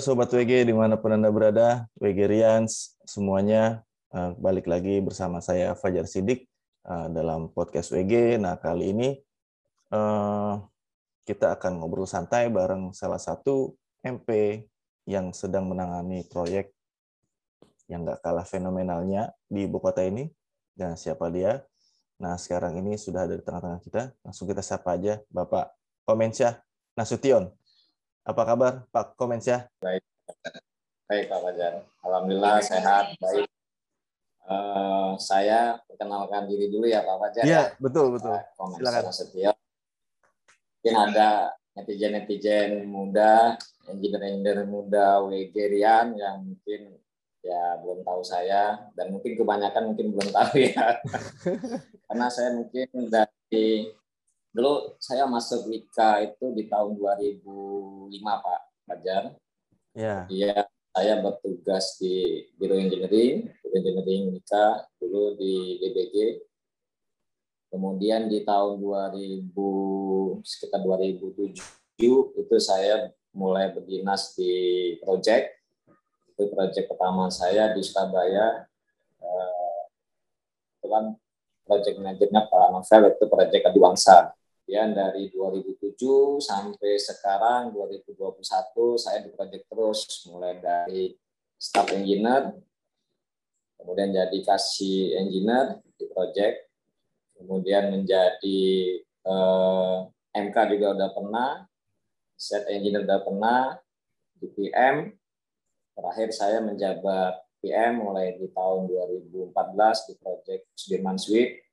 Sobat WG di mana pun Anda berada, WG Rians, semuanya uh, balik lagi bersama saya Fajar Sidik uh, dalam podcast WG. Nah kali ini uh, kita akan ngobrol santai bareng salah satu MP yang sedang menangani proyek yang gak kalah fenomenalnya di ibu kota ini. Dan siapa dia? Nah sekarang ini sudah ada di tengah-tengah kita. Langsung kita sapa aja Bapak Komensyah Nasution. Apa kabar Pak Komensyah? Baik, baik Pak Fajar. Alhamdulillah sehat, baik. Uh, saya perkenalkan diri dulu ya Pak Fajar. Iya, ya. betul betul. Uh, Silakan. Setio. Mungkin ada netizen-netizen muda, engineer-engineer muda Wegerian yang mungkin ya belum tahu saya dan mungkin kebanyakan mungkin belum tahu ya. Karena saya mungkin dari dulu saya masuk Wika itu di tahun 2005 Pak Fajar. Ya. Iya, saya bertugas di Biro Engineering, Biro Engineering Wika dulu di DBG. Kemudian di tahun 2000 sekitar 2007 itu saya mulai berdinas di project. Itu project pertama saya di Surabaya. Eh, itu kan project manajernya Pak Novel itu project Adiwangsa kemudian dari 2007 sampai sekarang 2021 saya di project terus mulai dari staff engineer kemudian jadi kasih engineer di project kemudian menjadi eh, MK juga udah pernah set engineer udah pernah di PM terakhir saya menjabat PM mulai di tahun 2014 di project Sudirman Suite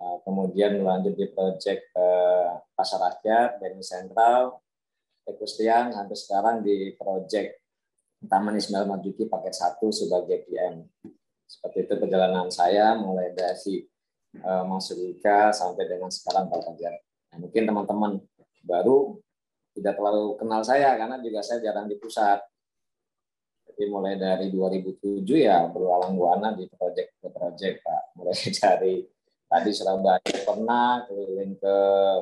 kemudian melanjut di proyek uh, Pasar Rakyat, Beni Sentral, Ekustian, sampai sekarang di proyek Taman Ismail Marzuki paket satu sebagai PM. Seperti itu perjalanan saya mulai dari uh, masuk IKA sampai dengan sekarang Pak Fajar. Nah, mungkin teman-teman baru tidak terlalu kenal saya karena juga saya jarang di pusat. Jadi mulai dari 2007 ya berulang buana di proyek ke proyek Pak. Mulai dari Tadi Surabaya pernah, keliling ke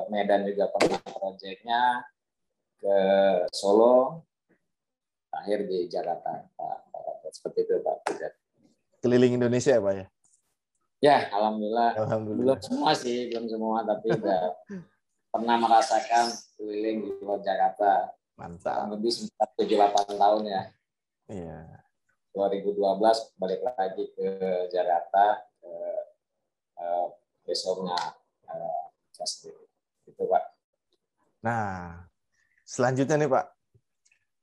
Medan juga pernah proyeknya, ke Solo, akhir di Jakarta. Pak, seperti itu Pak. Keliling Indonesia ya Pak ya? Ya, alhamdulillah. alhamdulillah. Belum semua sih, belum semua, tapi udah pernah merasakan keliling di luar Jakarta. Mantap. Lebih sekitar 7-8 tahun ya. Iya. 2012 balik lagi ke Jakarta, ke uh, besoknya uh, itu pak. Nah selanjutnya nih pak,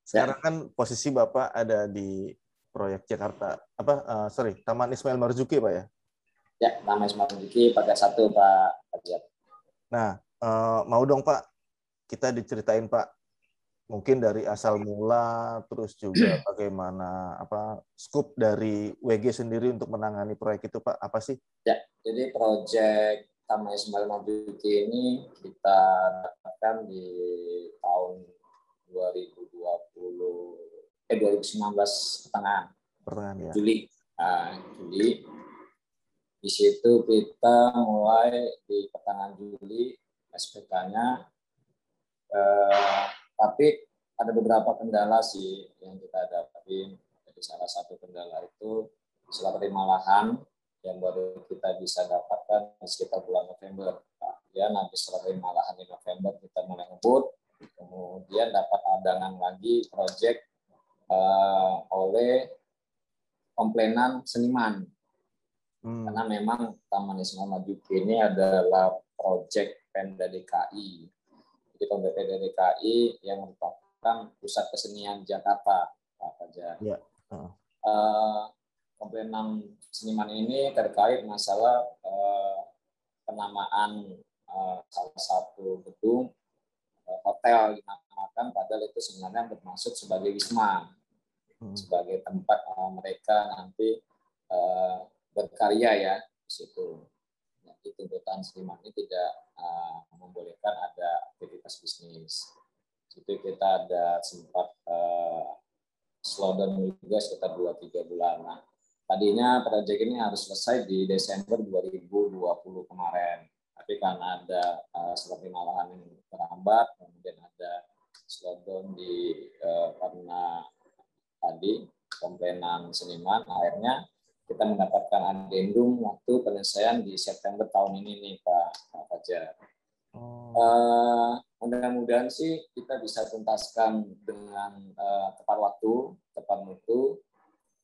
sekarang ya. kan posisi bapak ada di proyek Jakarta apa uh, sorry Taman Ismail Marzuki pak ya? Ya Taman Ismail Marzuki pakai satu pak Nah uh, mau dong pak kita diceritain pak mungkin dari asal mula terus juga bagaimana apa scoop dari WG sendiri untuk menangani proyek itu Pak apa sih? Ya, jadi proyek Taman Ismail Marzuki ini kita dapatkan di tahun 2020 eh 2019 pertengahan. Pertengahan ya. Juli. Nah, Juli. Di situ kita mulai di pertengahan Juli SPK-nya eh, tapi ada beberapa kendala sih yang kita hadapi. Jadi salah satu kendala itu setelah terima lahan yang baru kita bisa dapatkan sekitar bulan November. Kemudian nanti setelah terima lahan di November kita mulai ngebut, kemudian dapat adangan lagi proyek uh, oleh komplainan seniman. Hmm. Karena memang Taman Ismail Marzuki ini adalah proyek Pemda DKI di PBPD DKI yang merupakan pusat kesenian Jakarta Pak Fajar. Ya. Uh. Uh, seniman ini terkait masalah uh, penamaan uh, salah satu gedung uh, hotel dinamakan padahal itu sebenarnya bermaksud sebagai wisma hmm. sebagai tempat uh, mereka nanti uh, berkarya ya di situ jadi tuntutan seniman ini tidak uh, membolehkan ada aktivitas bisnis. Itu kita ada sempat uh, slowdown juga sekitar 2-3 bulan. Nah, tadinya proyek ini harus selesai di Desember 2020 kemarin. Tapi karena ada uh, seperti malahan yang terhambat, kemudian ada shutdown di uh, karena tadi komplainan seniman akhirnya kita mendapatkan adendum waktu penyelesaian di September tahun ini nih Pak, Pak Fajar. Oh. Uh, mudah-mudahan sih kita bisa tuntaskan dengan uh, tepat waktu, tepat mutu,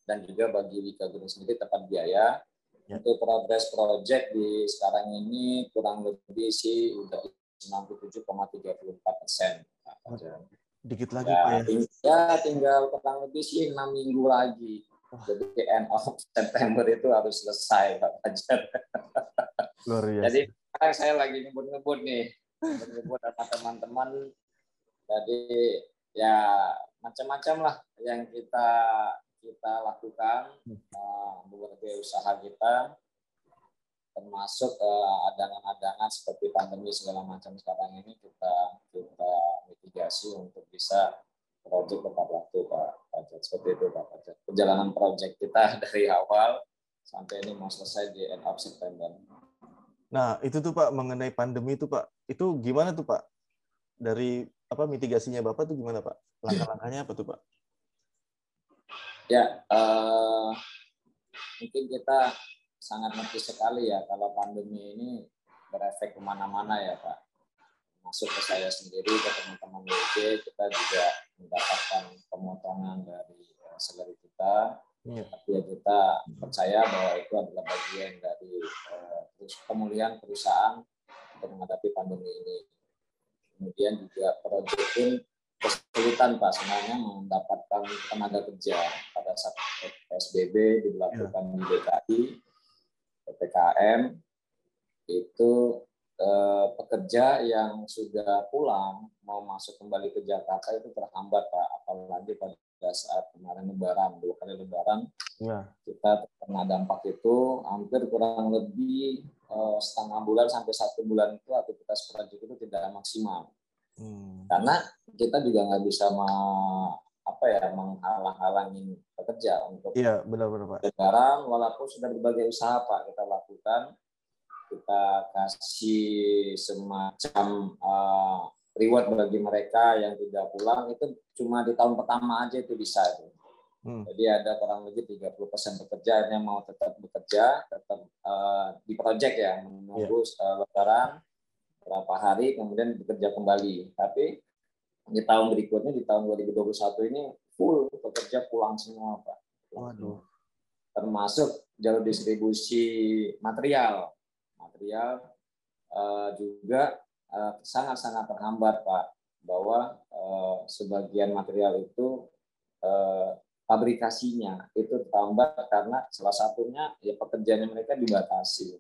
dan juga bagi Wika Gunung sendiri tepat biaya. Ya. Untuk progres proyek di sekarang ini kurang lebih sih udah 67,34 persen. Dikit lagi ya, Pak ya? Ya tinggal kurang lebih sih enam minggu lagi jadi end of September itu harus selesai Pak Fajar. Luar biasa. Jadi sekarang saya lagi ngebut-ngebut nih, ngebut-ngebut sama teman-teman. Jadi ya macam-macam lah yang kita kita lakukan uh, usaha kita termasuk uh, adangan-adangan seperti pandemi segala macam sekarang ini kita kita mitigasi untuk bisa proyek tepat waktu Pak Fajar. Seperti itu Pak Fajar. Perjalanan proyek kita dari awal sampai ini mau selesai di end of September. Nah, itu tuh Pak mengenai pandemi itu Pak. Itu gimana tuh Pak? Dari apa mitigasinya Bapak tuh gimana Pak? Langkah-langkahnya apa tuh Pak? Ya, uh, mungkin kita sangat ngerti sekali ya kalau pandemi ini berefek ke mana-mana ya Pak masuk ke saya sendiri ke teman-teman WG kita juga mendapatkan pemotongan dari uh, salary kita yeah. tapi ya kita percaya bahwa itu adalah bagian dari uh, pemulihan perusahaan untuk menghadapi pandemi ini kemudian juga proyek pun kesulitan Pak sebenarnya mendapatkan tenaga kerja pada saat PSBB dilakukan yeah. di DKI PPKM itu eh, pekerja yang sudah pulang mau masuk kembali ke Jakarta itu terhambat Pak. Apalagi pada saat kemarin Lebaran dua kali Lebaran ya. kita terkena dampak itu. Hampir kurang lebih eh, setengah bulan sampai satu bulan itu aktivitas proyek itu tidak maksimal. Hmm. karena kita juga nggak bisa ma apa ya menghalang-halangi pekerja untuk iya benar-benar pak. lebaran walaupun sudah berbagai usaha pak kita lakukan kita kasih semacam uh, reward bagi mereka yang tidak pulang itu cuma di tahun pertama aja itu bisa itu. Hmm. Jadi ada kurang lebih 30% pekerja yang mau tetap bekerja, tetap uh, di project ya, menunggu yeah. uh, lebaran berapa hari kemudian bekerja kembali. Tapi di tahun berikutnya di tahun 2021 ini full pekerja pulang semua, Pak. Waduh. Termasuk jalur distribusi material material uh, juga uh, sangat-sangat terhambat Pak bahwa uh, sebagian material itu uh, fabrikasinya itu terhambat karena salah satunya ya pekerjaannya mereka dibatasi.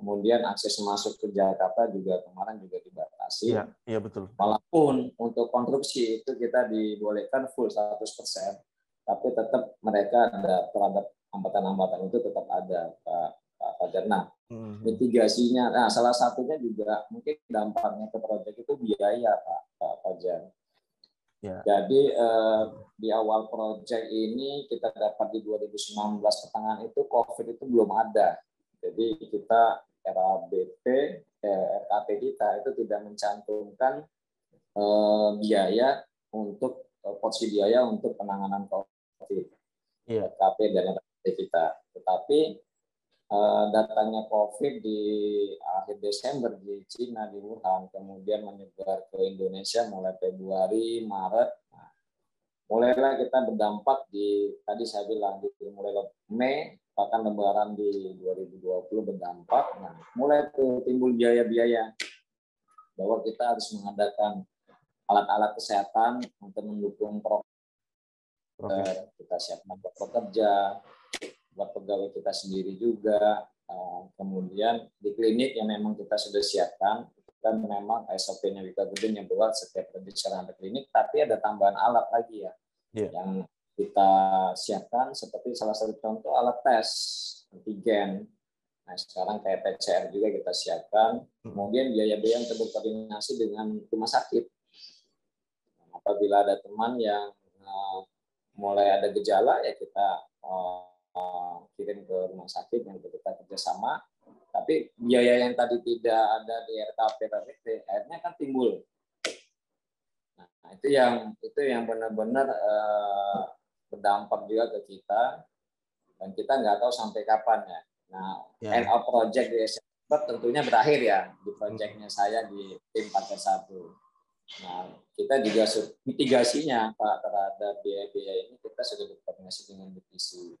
Kemudian akses masuk ke Jakarta juga kemarin juga dibatasi. Iya, iya betul. Walaupun untuk konstruksi itu kita dibolehkan full 100%, tapi tetap mereka ada terhadap hambatan-hambatan itu tetap ada Pak Pak Fajar. Nah, hmm. mitigasinya, nah salah satunya juga mungkin dampaknya ke proyek itu biaya Pak Pak Fajar. Ya. Jadi eh, di awal proyek ini kita dapat di 2019 pertengahan itu COVID itu belum ada. Jadi kita RABP, eh, RKP kita itu tidak mencantumkan eh, biaya untuk eh, porsi biaya untuk penanganan COVID. Ya. RKP dan RKP kita. Tetapi Eh, datangnya COVID di akhir Desember di Cina di Wuhan, kemudian menyebar ke Indonesia mulai Februari, Maret. Nah, mulailah kita berdampak di tadi saya bilang di mulai Mei bahkan Lebaran di 2020 berdampak. Nah, mulai tuh timbul biaya-biaya bahwa kita harus mengadakan alat-alat kesehatan untuk mendukung program kita siapkan pekerja, buat pegawai kita sendiri juga. Eh, kemudian di klinik yang memang kita sudah siapkan, kan memang SOP-nya Wika Gudin yang buat setiap pembicaraan di klinik, tapi ada tambahan alat lagi ya yeah. yang kita siapkan seperti salah satu contoh alat tes antigen. Nah sekarang kayak PCR juga kita siapkan. Hmm. Kemudian biaya-biaya untuk berkoordinasi dengan rumah sakit. Apabila ada teman yang uh, mulai ada gejala ya kita uh, Eh, kirim ke rumah sakit yang kita kerjasama, tapi biaya yang tadi tidak ada di RKP RKP, akhirnya kan timbul. Nah, itu yang itu yang benar-benar uh, berdampak juga ke kita dan kita nggak tahu sampai kapan ya. Nah, ya. end of project di SMP tentunya berakhir ya di projectnya saya di tim 41. Nah, kita juga mitigasinya Pak terhadap biaya-biaya ini kita sudah berkoordinasi dengan divisi.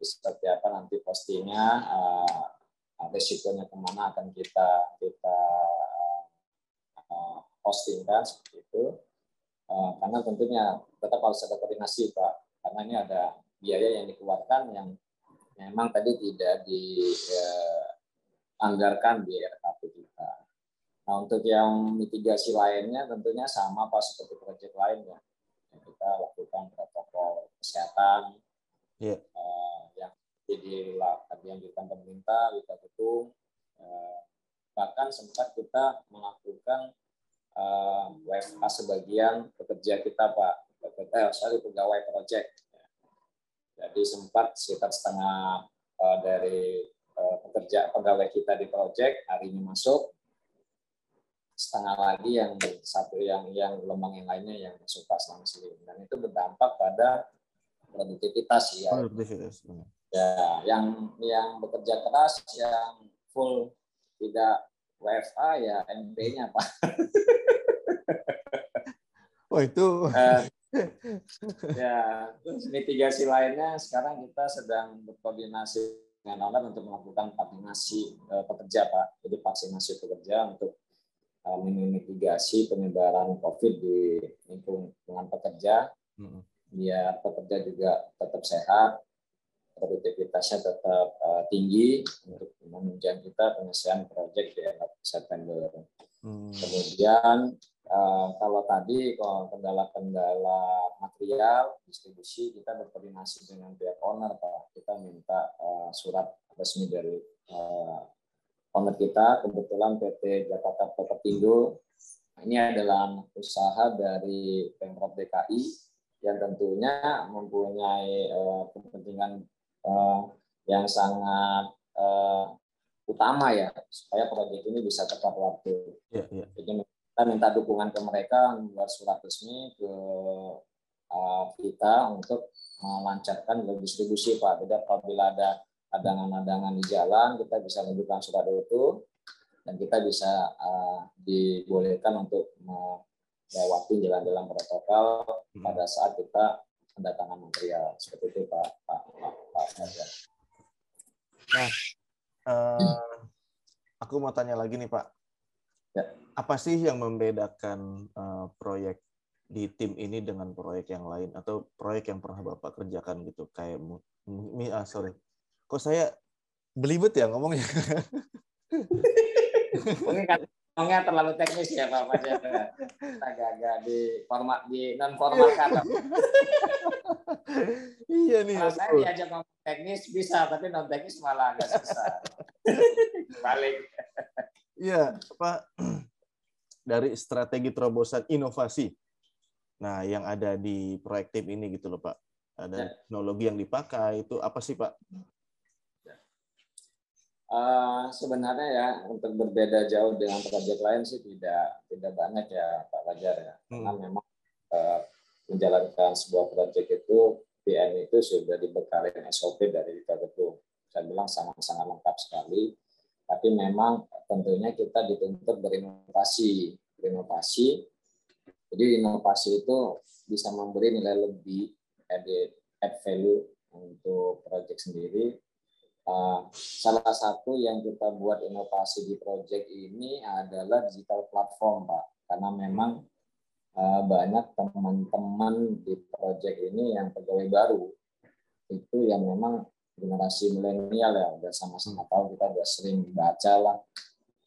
Seperti apa nanti postingnya, uh, resikonya ke mana akan kita kita uh, postingkan seperti itu. Uh, karena tentunya tetap harus ada koordinasi Pak, karena ini ada biaya yang dikeluarkan yang memang tadi tidak dianggarkan di RKP kita. Nah untuk yang mitigasi lainnya tentunya sama Pak seperti proyek lainnya. Yang kita lakukan protokol kesehatan yeah. uh, yang dianjurkan pemerintah, kita dukung. Uh, bahkan sempat kita melakukan uh, eh, WFH sebagian pekerja kita Pak, eh, sorry pegawai proyek jadi sempat sekitar setengah uh, dari uh, pekerja pegawai kita di proyek hari ini masuk, setengah lagi yang satu yang yang gelombang yang lainnya yang masuk pas langsung dan itu berdampak pada produktivitas ya. Produktivitas. Ya, yang yang bekerja keras, yang full tidak WFA ya MP-nya Pak. Oh itu. Uh, ya, terus mitigasi lainnya sekarang kita sedang berkoordinasi dengan owner untuk melakukan vaksinasi uh, pekerja, Pak. Jadi vaksinasi pekerja untuk uh, memitigasi penyebaran COVID di lingkungan pekerja, hmm. Biar pekerja juga tetap sehat, produktivitasnya tetap uh, tinggi untuk menunjang kita penyelesaian proyek di September. Hmm. Kemudian Uh, kalau tadi kalau kendala-kendala material distribusi kita berkoordinasi dengan pihak owner Pak. Kita minta uh, surat resmi dari uh, owner kita kebetulan PT Jakarta Propertindo. Ini adalah usaha dari Pemprov DKI yang tentunya mempunyai uh, kepentingan uh, yang sangat uh, utama ya supaya proyek ini bisa tepat waktu. Yeah, yeah. Jadi kita minta dukungan ke mereka membuat surat resmi ke uh, kita untuk melancarkan distribusi Pak. Jadi apabila ada adangan-adangan di jalan, kita bisa menunjukkan surat itu dan kita bisa uh, dibolehkan untuk melewati jalan-jalan protokol hmm. pada saat kita kedatangan material seperti itu Pak Pak Pak, Pak Nah, uh, aku mau tanya lagi nih Pak. Ya. Apa sih yang membedakan uh, proyek di tim ini dengan proyek yang lain atau proyek yang pernah Bapak kerjakan gitu kayak mi ah, sorry. Kok saya belibet ya ngomongnya? Mungkin ngomongnya terlalu teknis ya Pak Fajar. Agak-agak di format di non formal kata. iya nih. Kalau saya diajak ngomong teknis bisa, tapi non teknis malah agak susah. Balik. Iya, apa dari strategi terobosan inovasi. Nah, yang ada di proyek tim ini gitu loh, Pak. Ada ya. teknologi yang dipakai itu apa sih, Pak? Uh, sebenarnya ya untuk berbeda jauh dengan proyek lain sih tidak tidak banyak ya Pak Fajar ya. Hmm. Karena memang uh, menjalankan sebuah proyek itu PM itu sudah dibekali SOP dari kita betul. Saya bilang sangat-sangat lengkap sekali tapi memang tentunya kita dituntut berinovasi berinovasi jadi inovasi itu bisa memberi nilai lebih added add value untuk proyek sendiri uh, salah satu yang kita buat inovasi di proyek ini adalah digital platform pak. Karena memang uh, banyak teman-teman di proyek ini yang pegawai baru. Itu yang memang generasi milenial ya udah sama-sama tahu kita udah sering baca lah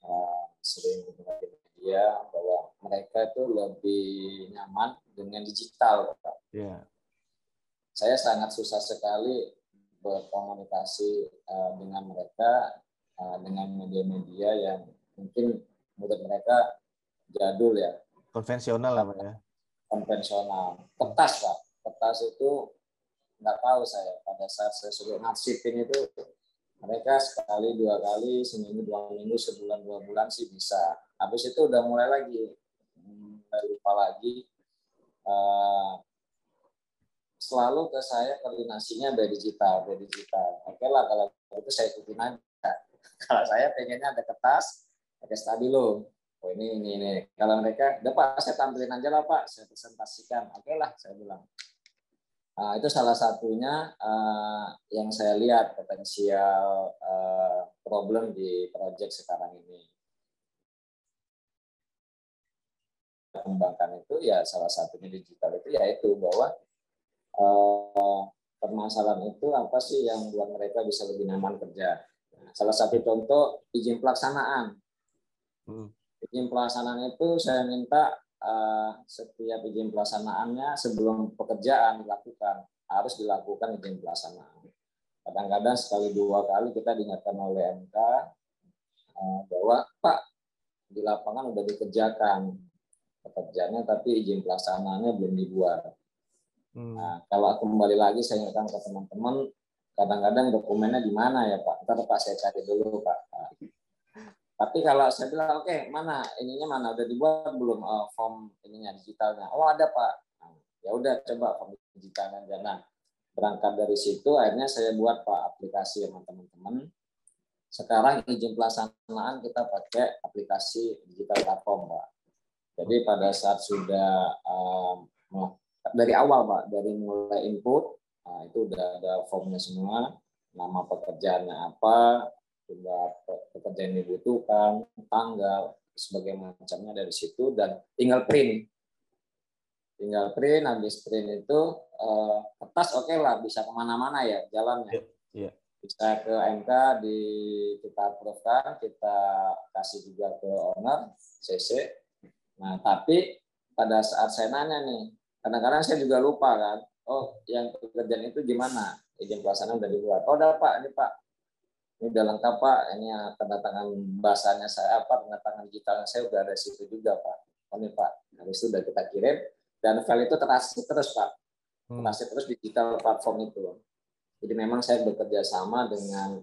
uh, sering di media bahwa mereka itu lebih nyaman dengan digital Yeah. Saya sangat susah sekali berkomunikasi uh, dengan mereka uh, dengan media-media yang mungkin menurut mereka jadul ya. Konvensional lah ya. Konvensional. Kertas pak. Kertas itu nggak tahu saya. Pada saat saya suruh ngasipin itu mereka sekali dua kali seminggu dua minggu sebulan dua bulan sih bisa. Habis itu udah mulai lagi. Lupa lagi uh, selalu ke saya koordinasinya by digital, by digital. Oke lah kalau itu saya ikutin aja. Kalau saya pengennya ada kertas, pakai stabilo. Oh ini ini ini. Kalau mereka, Pak, saya tampilin aja lah Pak, saya presentasikan. Oke lah, saya bilang. Nah, itu salah satunya uh, yang saya lihat potensial uh, problem di proyek sekarang ini. Kembangkan itu ya salah satunya digital itu yaitu bahwa uh, permasalahan itu apa sih yang buat mereka bisa lebih nyaman kerja. Nah, salah satu contoh izin pelaksanaan. Hmm. Izin pelaksanaan itu saya minta uh, setiap izin pelaksanaannya sebelum pekerjaan dilakukan harus dilakukan izin pelaksanaan. Kadang-kadang sekali dua kali kita diingatkan oleh MK uh, bahwa Pak di lapangan sudah dikerjakan pekerjaannya tapi izin pelaksanaannya belum dibuat. Hmm. Nah, kalau kembali lagi saya ingatkan ke teman-teman, kadang-kadang dokumennya di mana ya Pak? Ntar Pak saya cari dulu Pak. Tapi kalau saya bilang, oke, okay, mana ininya mana udah dibuat belum uh, form ininya digitalnya? Oh ada pak. Nah, ya udah coba form digitalnya. Nah berangkat dari situ akhirnya saya buat pak aplikasi sama teman-teman. Sekarang izin pelaksanaan kita pakai aplikasi digital platform pak. Jadi pada saat sudah um, dari awal pak, dari mulai input, nah, itu udah ada formnya semua, nama pekerjaannya apa, jumlah pekerja yang dibutuhkan, tanggal, sebagai macamnya dari situ dan tinggal print. Tinggal print, habis print itu uh, kertas oke okay lah bisa ke mana-mana ya jalannya. Yeah. Yeah. Bisa ke MK di kita approve kita kasih juga ke owner CC. Nah tapi pada saat saya nanya nih, kadang-kadang saya juga lupa kan, oh yang pekerjaan itu gimana? Izin pelaksanaan udah dibuat. Oh udah Pak, ini Pak ini udah lengkap Pak, ini tanda tangan bahasanya saya apa, tanda tangan digitalnya saya udah ada situ juga Pak. Oh ini Pak, habis itu udah kita kirim dan file itu terasi terus Pak, hmm. terasi terus digital platform itu. Jadi memang saya bekerja sama dengan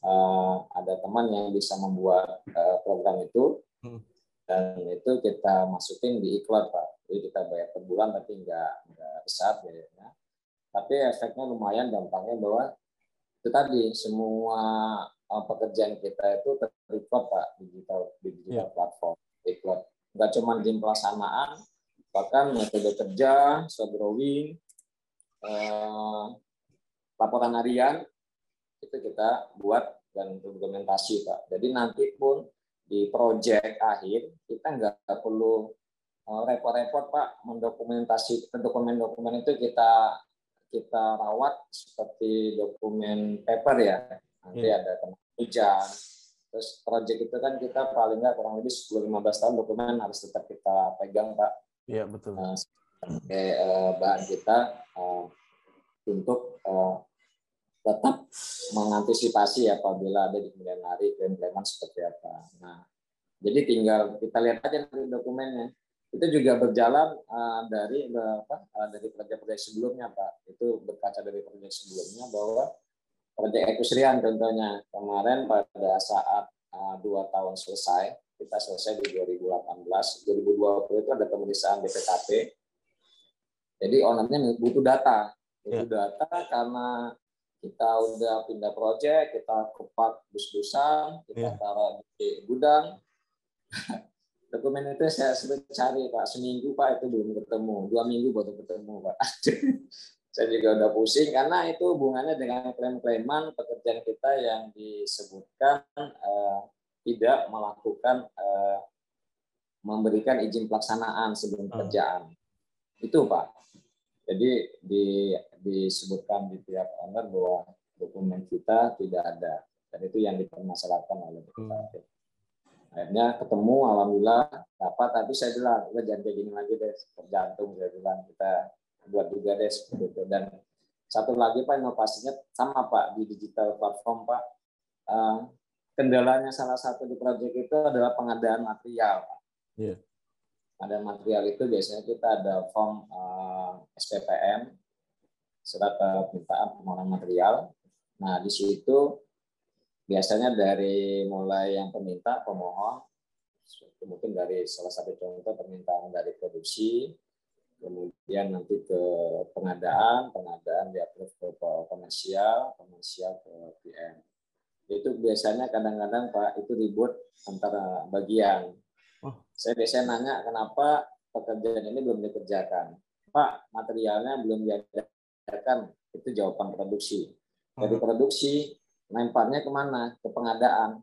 uh, ada teman yang bisa membuat uh, program itu hmm. Dan itu kita masukin di iklan Pak. Jadi kita bayar per bulan tapi nggak nggak besar biayanya. Tapi efeknya lumayan dampaknya bahwa itu tadi semua uh, pekerjaan kita itu terrecord pak digital di digital yeah. platform record nggak cuma di pelaksanaan bahkan metode kerja short drawing uh, laporan harian itu kita buat dan dokumentasi pak jadi nanti pun di proyek akhir kita nggak perlu uh, repot-repot pak mendokumentasi dokumen-dokumen itu kita kita rawat seperti dokumen paper ya. Nanti yeah. ada teman hujan. Terus proyek itu kan kita paling nggak kurang lebih 10-15 tahun dokumen harus tetap kita pegang, Pak. Iya, betul. Nah, sebagai uh, bahan kita uh, untuk uh, tetap mengantisipasi apabila ada di kemudian hari klaim-klaiman seperti apa. Nah, jadi tinggal kita lihat aja nanti dokumennya itu juga berjalan uh, dari apa uh, dari proyek-proyek sebelumnya Pak itu berkaca dari proyek sebelumnya bahwa proyek Ekusrian contohnya kemarin pada saat uh, dua tahun selesai kita selesai di 2018 2020 itu ada pemeriksaan BPKP jadi ownernya butuh data butuh ya. data karena kita udah pindah proyek kita kepak bus-busan kita ya. taruh di gudang dokumen itu saya sudah cari pak seminggu pak itu belum ketemu dua minggu baru ketemu pak saya juga udah pusing karena itu hubungannya dengan klaim-klaiman pekerjaan kita yang disebutkan eh, tidak melakukan eh, memberikan izin pelaksanaan sebelum hmm. pekerjaan hmm. itu pak jadi di, disebutkan di pihak owner bahwa dokumen kita tidak ada. Dan itu yang dipermasalahkan oleh BKP. Hmm akhirnya ketemu alhamdulillah dapat. Tapi saya bilang udah jangan kayak gini lagi deh tergantung saya bilang kita buat juga deh seperti itu dan satu lagi pak inovasinya sama pak di digital platform pak. Uh, kendalanya salah satu di proyek itu adalah pengadaan material pak. Yeah. Ada material itu biasanya kita ada form uh, eh, SPPM surat permintaan permohonan material nah di situ biasanya dari mulai yang peminta pemohon mungkin dari salah satu contoh permintaan dari produksi kemudian nanti ke pengadaan, pengadaan di ke komersial, komersial ke PM. Itu biasanya kadang-kadang Pak itu ribut antara bagian. Oh. Saya biasanya nanya kenapa pekerjaan ini belum dikerjakan. Pak, materialnya belum diadakan. Itu jawaban produksi. Dari hmm. produksi, lemparnya ke mana? Ke pengadaan.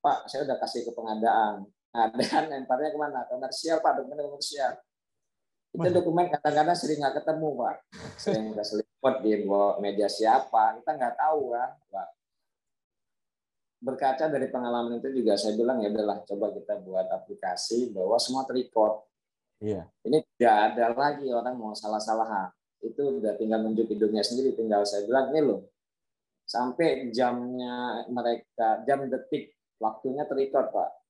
Pak, saya udah kasih ke pengadaan. Pengadaan lemparnya ke mana? Komersial, Pak, dokumen komersial. Itu dokumen kadang-kadang sering nggak ketemu, Pak. Sering nggak seliput di media siapa, kita nggak tahu kan, Pak. Berkaca dari pengalaman itu juga saya bilang ya udahlah coba kita buat aplikasi bahwa semua terrecord. Iya. Ini tidak ada lagi orang mau salah-salahan. Itu udah tinggal nunjuk hidungnya sendiri, tinggal saya bilang ini loh. Sampai jamnya mereka, jam detik waktunya terrecord, Pak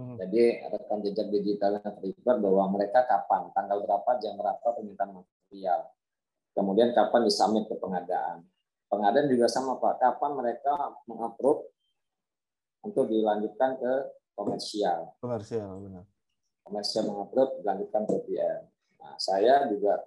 Hmm. Jadi rekam jejak digitalnya terlibat bahwa mereka kapan, tanggal berapa, jam berapa permintaan material. Kemudian kapan disamit ke pengadaan. Pengadaan juga sama Pak, kapan mereka mengupload untuk dilanjutkan ke komersial. Komersial, benar. Komersial mengupload, dilanjutkan ke PM. Nah, saya juga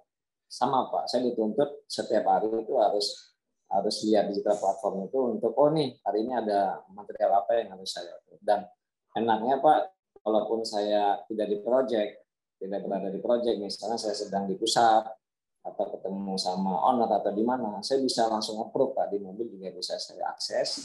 sama Pak, saya dituntut setiap hari itu harus harus lihat digital platform itu untuk oh nih hari ini ada material apa yang harus saya dan enaknya Pak, walaupun saya tidak di project, tidak berada di project, misalnya saya sedang di pusat atau ketemu sama owner atau di mana, saya bisa langsung approve Pak di mobil juga bisa saya akses,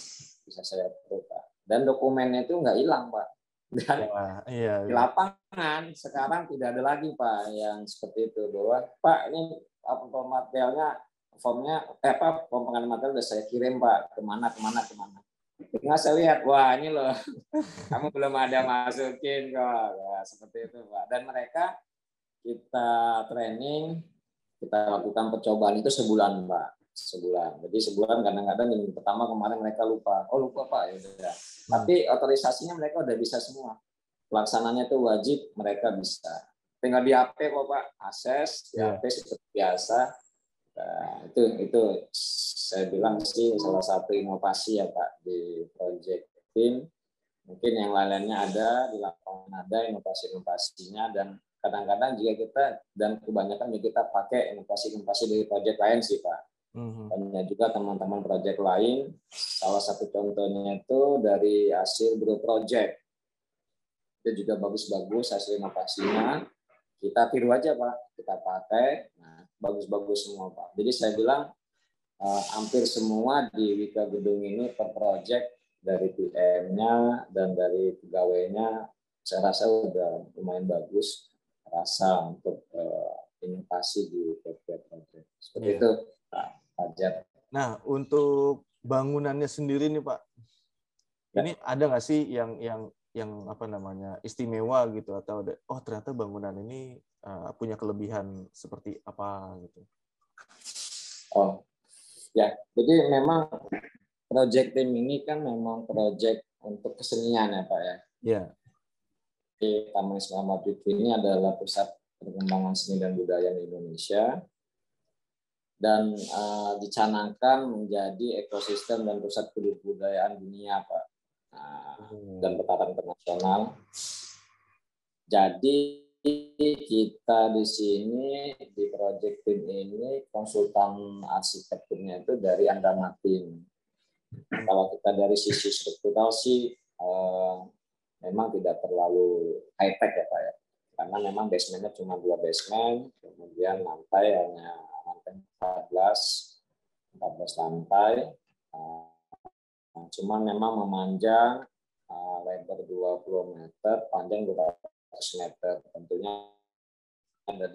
bisa saya approve Pak. Dan dokumennya itu nggak hilang Pak. Dan ya, iya, di iya. lapangan sekarang tidak ada lagi Pak yang seperti itu bahwa Pak ini apa materialnya formnya eh, apa pengadaan material sudah saya kirim Pak ke mana ke mana ke mana Nggak saya lihat, wah ini loh, kamu belum ada masukin kok. Ya, seperti itu Pak. Dan mereka kita training, kita lakukan percobaan itu sebulan Pak. Sebulan. Jadi sebulan kadang-kadang minggu pertama kemarin mereka lupa. Oh lupa Pak, ya udah. Tapi otorisasinya mereka udah bisa semua. Pelaksananya itu wajib, mereka bisa. Tinggal di HP kok Pak, akses, di yeah. HP seperti biasa Nah, itu itu saya bilang sih salah satu inovasi ya Pak di project team. Mungkin yang lain-lainnya ada di lapangan ada inovasi-inovasinya dan kadang-kadang juga kita dan kebanyakan juga kita pakai inovasi-inovasi dari project lain sih Pak. Mm-hmm. Banyak juga teman-teman project lain. Salah satu contohnya itu dari hasil grup project. Itu juga bagus-bagus hasil inovasinya kita tiru aja pak kita pakai nah bagus-bagus semua pak jadi saya bilang uh, hampir semua di Wika Gedung ini per project dari PM-nya dan dari pegawainya saya rasa udah lumayan bagus rasa untuk uh, inovasi di project seperti yeah. itu Nah untuk bangunannya sendiri nih Pak, ya. ini ada nggak sih yang yang yang apa namanya istimewa gitu atau ada, oh ternyata bangunan ini uh, punya kelebihan seperti apa gitu. Oh ya, jadi memang project tim ini kan memang project untuk kesenian ya Pak ya. Iya. Taman Islam ini adalah pusat perkembangan seni dan budaya di Indonesia dan uh, dicanangkan menjadi ekosistem dan pusat kebudayaan dunia Pak Hmm. dan petara internasional. Jadi kita di sini di project tim ini konsultan arsitekturnya itu dari Anda Martin. Kalau kita dari sisi struktural sih eh, memang tidak terlalu high tech ya Pak ya. Karena memang basementnya cuma dua basement, kemudian lantai hanya lantai 14, 14 lantai. Eh, Cuma memang memanjang uh, lebar 20 meter, panjang 200 meter. Tentunya ada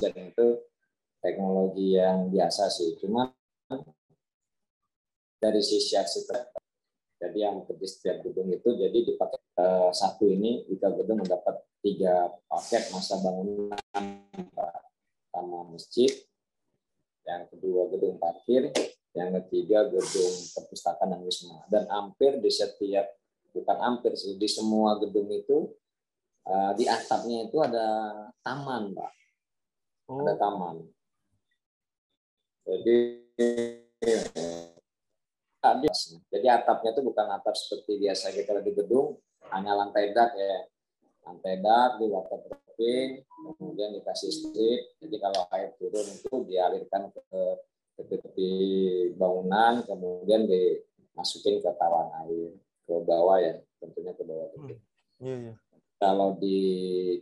dan itu teknologi yang biasa sih. Cuma dari sisi arsitek, jadi yang di setiap gedung itu jadi dipakai uh, satu ini jika gedung mendapat tiga paket masa bangunan pertama masjid, yang kedua gedung parkir, yang ketiga gedung perpustakaan dan wisma. Dan hampir di setiap, bukan hampir sih, di semua gedung itu uh, di atapnya itu ada taman, Pak. Oh. Ada taman. Jadi jadi atapnya itu bukan atap seperti biasa kita di gedung, hanya lantai dak ya. antedar di waterproofing, kemudian dikasih strip. Jadi kalau air turun itu dialirkan ke tepi-tepi bangunan, kemudian dimasukin ke tawan air ke bawah ya, tentunya ke bawah. Hmm. Iya, iya. Kalau di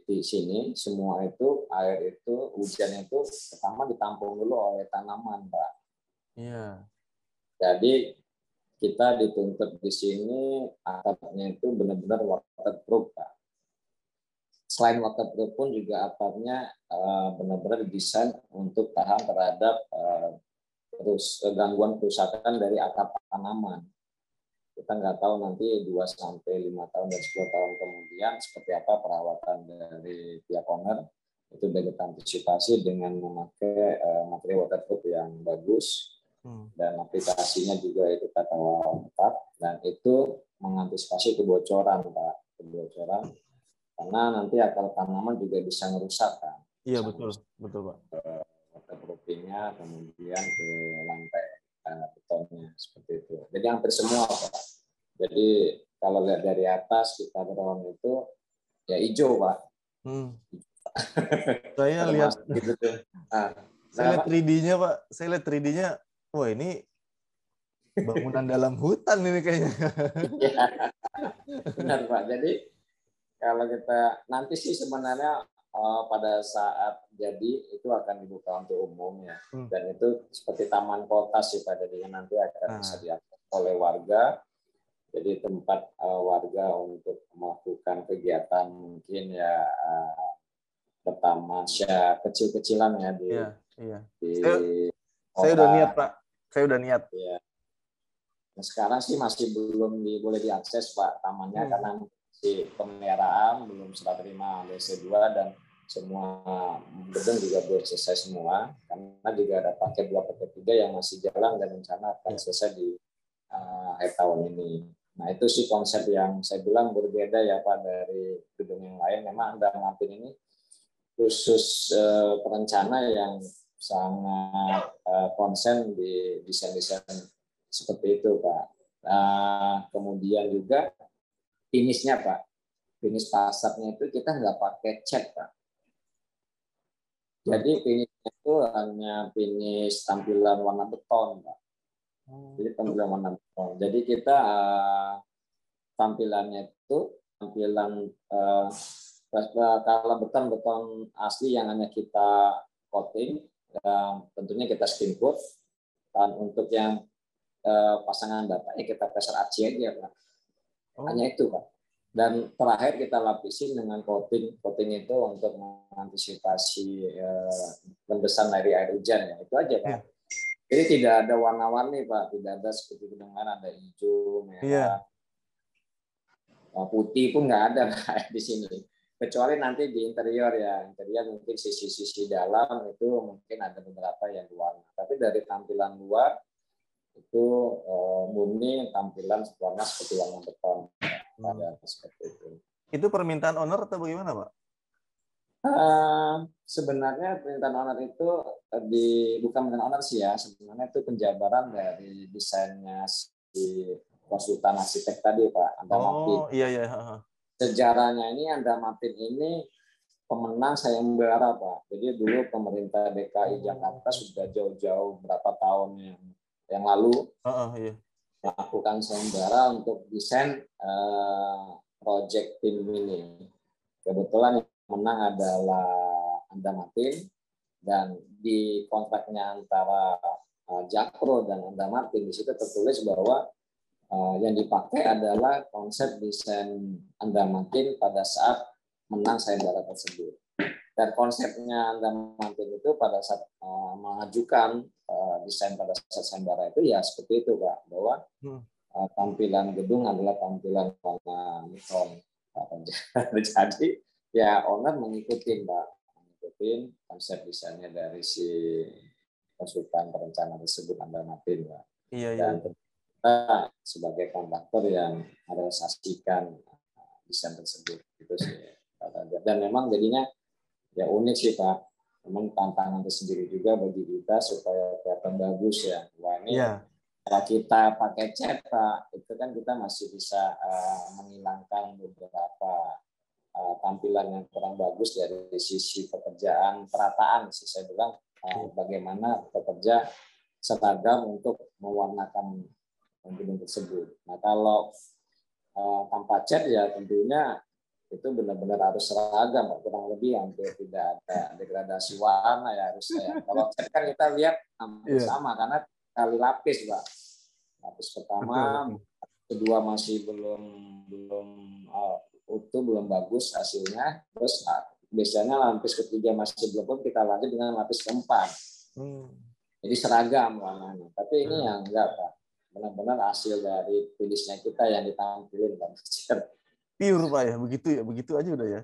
di sini semua itu air itu hujan itu pertama ditampung dulu oleh tanaman, Pak. Iya. Jadi kita dituntut di sini atapnya itu benar-benar waterproof, Pak. Selain waterproof pun juga atapnya uh, benar-benar didesain untuk tahan terhadap uh, terus gangguan kerusakan dari akar tanaman kita nggak tahu nanti 2 sampai 5 tahun dan 10 tahun kemudian seperti apa perawatan dari pihak owner itu kita antisipasi dengan memakai uh, materi waterproof yang bagus. Dan aplikasinya juga itu kata lengkap dan itu mengantisipasi kebocoran pak kebocoran karena nanti akar tanaman juga bisa merusak kan iya betul betul pak waterproofingnya kemudian ke lantai betonnya seperti itu. Jadi hampir semua Pak. Jadi kalau lihat dari atas kita drone itu ya hijau Pak. Hmm. saya lihat gitu tuh. Nah, saya lihat 3D-nya Pak. Saya lihat 3D-nya. Wah ini bangunan dalam hutan ini kayaknya. ya, benar Pak. Jadi kalau kita nanti sih sebenarnya uh, pada saat jadi itu akan dibuka untuk umum ya hmm. dan itu seperti taman kota sih pada jadinya nanti akan nah. bisa diakses oleh warga jadi tempat uh, warga untuk melakukan kegiatan mungkin ya uh, pertama ya kecil-kecilan ya di, iya, iya. di saya, saya udah niat pak saya udah niat ya. nah, sekarang sih masih belum di, boleh diakses pak tamannya hmm. karena si pemeliharaan belum serah terima DC2 dan semua gedung juga belum selesai semua karena juga ada paket dua paket tiga yang masih jalan dan rencana akan ya. selesai di uh, akhir tahun ini. Nah itu sih konsep yang saya bilang berbeda ya Pak dari gedung yang lain. Memang Anda Mampin ini khusus uh, perencana yang sangat uh, konsen di desain-desain seperti itu Pak. Nah, kemudian juga finishnya Pak. Finish fasadnya itu kita nggak pakai cat Pak. Jadi finishnya itu hanya finish tampilan warna beton Pak. Oh. Jadi tampilan warna beton. Jadi kita uh, tampilannya itu tampilan uh, kalau beton beton asli yang hanya kita coating, ya, tentunya kita skin coat. Dan untuk yang uh, pasangan data ya kita pressure aci aja Pak. Oh. Hanya itu Pak. Dan terakhir kita lapisi dengan coating. Coating itu untuk mengantisipasi uh, dari air hujan ya. Itu aja Pak. Yeah. Jadi tidak ada warna-warni Pak, tidak ada seperti dengan ada hijau, merah, yeah. putih pun nggak ada Pak di sini. Kecuali nanti di interior ya, interior mungkin sisi-sisi dalam itu mungkin ada beberapa yang warna. Tapi dari tampilan luar itu uh, murni tampilan warna seperti warna beton. Hmm. Ada seperti itu. Itu permintaan owner atau bagaimana, Pak? Uh, sebenarnya permintaan owner itu eh, di bukan permintaan owner sih ya, sebenarnya itu penjabaran dari desainnya si konsultan arsitek tadi Pak Anda Oh iya iya. Sejarahnya ini Anda Martin ini pemenang saya membara Pak. Jadi dulu pemerintah DKI Jakarta sudah jauh-jauh berapa tahun yang yang lalu uh, uh, iya. melakukan sayembara untuk desain uh, project tim ini. Kebetulan yang menang adalah Anda Martin dan di kontraknya antara uh, Jakpro dan Anda Martin di situ tertulis bahwa yang dipakai adalah konsep desain Anda Martin pada saat menang sayembara tersebut. Dan konsepnya Anda Martin itu pada saat uh, mengajukan uh, desain pada saat sayembara itu ya seperti itu Pak, bahwa uh, tampilan gedung adalah tampilan warna neon. Jadi ya owner mengikuti Pak, mengikuti konsep desainnya dari si konsultan perencana tersebut Anda Martin Pak. Iya, iya. Dan kita sebagai kontraktor yang harus saksikan desain tersebut itu sih. Dan memang jadinya ya unik sih Pak. Memang tantangan tersendiri juga bagi kita supaya kelihatan bagus ya. Wah ini yeah. kalau kita pakai cat Pak, itu kan kita masih bisa uh, menghilangkan beberapa uh, tampilan yang kurang bagus dari sisi pekerjaan perataan sih saya bilang uh, bagaimana pekerja seragam untuk mewarnakan gedung tersebut. Nah kalau uh, tanpa cat ya tentunya itu benar-benar harus seragam kurang lebih hampir tidak ada degradasi warna ya harusnya. Kalau cat kan kita lihat hampir yeah. sama karena kali lapis, Pak. Lapis pertama, kedua masih belum belum uh, utuh, belum bagus hasilnya. Terus uh, biasanya lapis ketiga masih belum pun kita lanjut dengan lapis keempat. Hmm. Jadi seragam warnanya. Tapi ini hmm. yang enggak, Pak. Benar-benar hasil dari tulisnya kita yang ditampilin, Pak. Pure, Pak ya? Begitu ya? Begitu aja udah ya?